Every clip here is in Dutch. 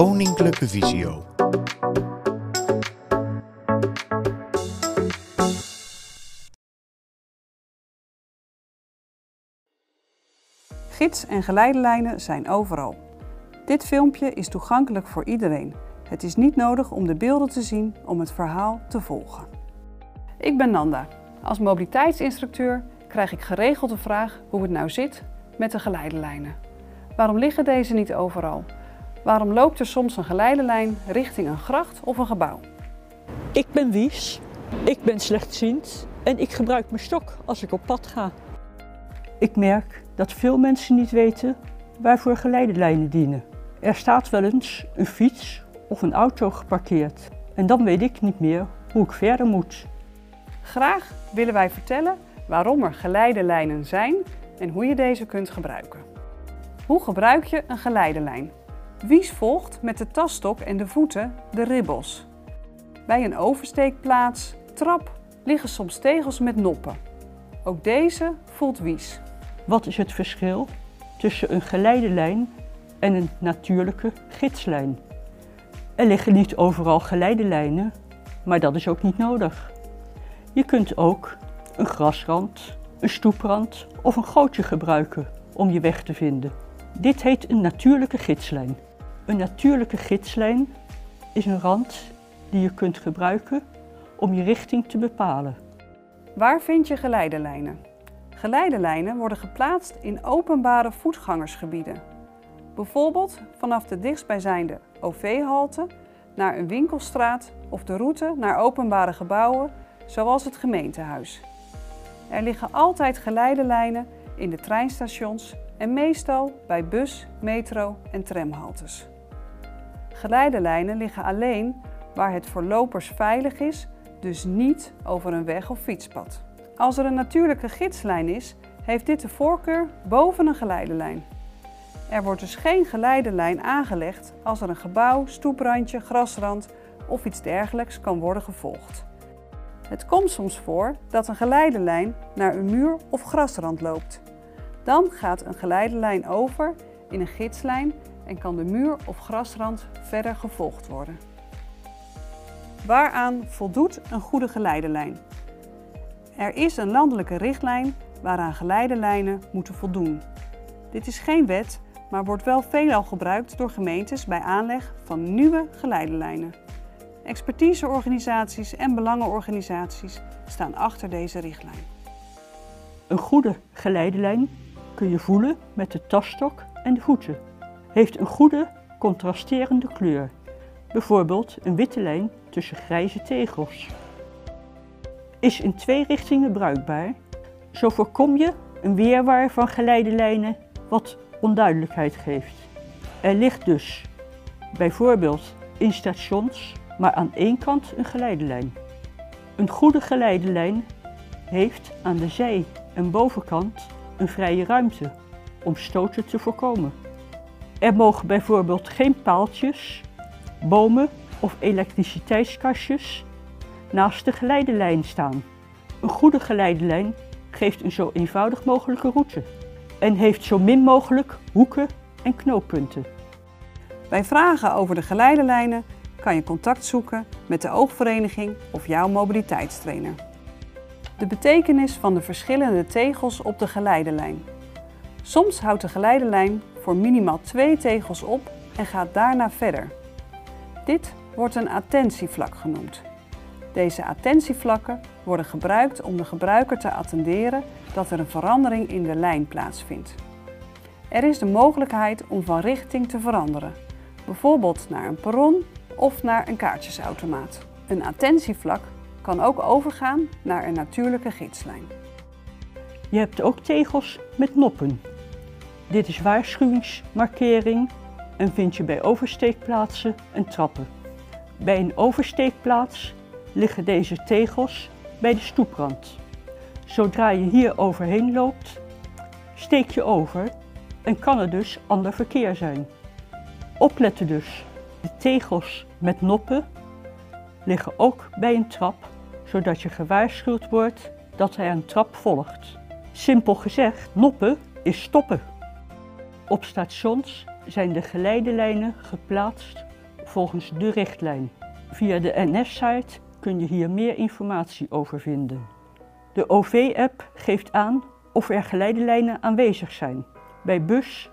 Koninklijke Visio. Gids- en geleidelijnen zijn overal. Dit filmpje is toegankelijk voor iedereen. Het is niet nodig om de beelden te zien om het verhaal te volgen. Ik ben Nanda. Als mobiliteitsinstructeur krijg ik geregeld de vraag hoe het nou zit met de geleidelijnen. Waarom liggen deze niet overal? Waarom loopt er soms een geleidelijn richting een gracht of een gebouw? Ik ben Wies, ik ben slechtziend en ik gebruik mijn stok als ik op pad ga. Ik merk dat veel mensen niet weten waarvoor geleidelijnen dienen. Er staat wel eens een fiets of een auto geparkeerd en dan weet ik niet meer hoe ik verder moet. Graag willen wij vertellen waarom er geleidelijnen zijn en hoe je deze kunt gebruiken. Hoe gebruik je een geleidelijn? Wies volgt met de tasstok en de voeten de ribbels. Bij een oversteekplaats, trap, liggen soms tegels met noppen. Ook deze voelt Wies. Wat is het verschil tussen een geleidelijn en een natuurlijke gidslijn? Er liggen niet overal geleidelijnen, maar dat is ook niet nodig. Je kunt ook een grasrand, een stoeprand of een gootje gebruiken om je weg te vinden. Dit heet een natuurlijke gidslijn. Een natuurlijke gidslijn is een rand die je kunt gebruiken om je richting te bepalen. Waar vind je geleidelijnen? Geleidelijnen worden geplaatst in openbare voetgangersgebieden. Bijvoorbeeld vanaf de dichtstbijzijnde OV-halte naar een winkelstraat of de route naar openbare gebouwen zoals het gemeentehuis. Er liggen altijd geleidelijnen in de treinstations en meestal bij bus, metro en tramhaltes. Geleidelijnen liggen alleen waar het voor lopers veilig is, dus niet over een weg of fietspad. Als er een natuurlijke gidslijn is, heeft dit de voorkeur boven een geleidelijn. Er wordt dus geen geleidelijn aangelegd als er een gebouw, stoeprandje, grasrand of iets dergelijks kan worden gevolgd. Het komt soms voor dat een geleidelijn naar een muur of grasrand loopt. Dan gaat een geleidelijn over in een gidslijn en kan de muur of grasrand verder gevolgd worden. Waaraan voldoet een goede geleidelijn? Er is een landelijke richtlijn waaraan geleidelijnen moeten voldoen. Dit is geen wet, maar wordt wel veelal gebruikt door gemeentes bij aanleg van nieuwe geleidelijnen. Expertiseorganisaties en belangenorganisaties staan achter deze richtlijn. Een goede geleidelijn kun je voelen met de tasstok en de voeten. Heeft een goede contrasterende kleur. Bijvoorbeeld een witte lijn tussen grijze tegels. Is in twee richtingen bruikbaar. Zo voorkom je een weerwaar van geleidelijnen wat onduidelijkheid geeft. Er ligt dus bijvoorbeeld in stations maar aan één kant een geleidelijn. Een goede geleidelijn heeft aan de zij- en bovenkant een vrije ruimte om stoten te voorkomen. Er mogen bijvoorbeeld geen paaltjes, bomen of elektriciteitskastjes naast de geleidelijn staan. Een goede geleidelijn geeft een zo eenvoudig mogelijke route en heeft zo min mogelijk hoeken en knooppunten. Bij vragen over de geleidelijnen kan je contact zoeken met de oogvereniging of jouw mobiliteitstrainer. De betekenis van de verschillende tegels op de geleidelijn. Soms houdt de geleidelijn voor minimaal twee tegels op en gaat daarna verder. Dit wordt een attentievlak genoemd. Deze attentievlakken worden gebruikt om de gebruiker te attenderen dat er een verandering in de lijn plaatsvindt. Er is de mogelijkheid om van richting te veranderen, bijvoorbeeld naar een perron of naar een kaartjesautomaat. Een attentievlak kan ook overgaan naar een natuurlijke gidslijn. Je hebt ook tegels met noppen. Dit is waarschuwingsmarkering en vind je bij oversteekplaatsen en trappen. Bij een oversteekplaats liggen deze tegels bij de stoeprand. Zodra je hier overheen loopt, steek je over en kan er dus ander verkeer zijn. Opletten dus, de tegels met noppen liggen ook bij een trap, zodat je gewaarschuwd wordt dat hij een trap volgt. Simpel gezegd, noppen is stoppen. Op stations zijn de geleidelijnen geplaatst volgens de richtlijn. Via de NS-site kun je hier meer informatie over vinden. De OV-app geeft aan of er geleidelijnen aanwezig zijn bij bus,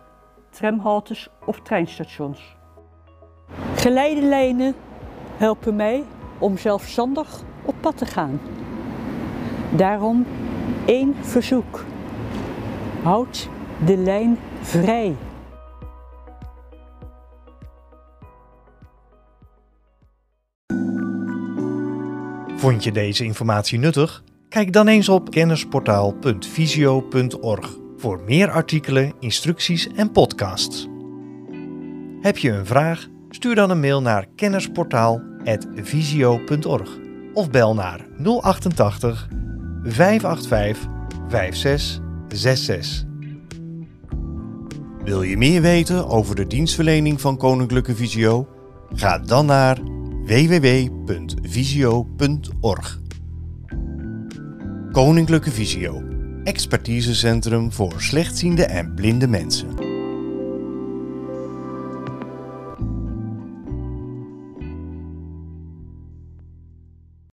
tramhaltes of treinstations. Geleidelijnen helpen mij om zelfstandig op pad te gaan. Daarom één verzoek. Houd de lijn vrij. Vond je deze informatie nuttig? Kijk dan eens op kennisportaal.visio.org voor meer artikelen, instructies en podcasts. Heb je een vraag? Stuur dan een mail naar kennisportaal.visio.org of bel naar 088 585 5666. Wil je meer weten over de dienstverlening van Koninklijke Visio? Ga dan naar www.visio.org. Koninklijke Visio, expertisecentrum voor slechtziende en blinde mensen.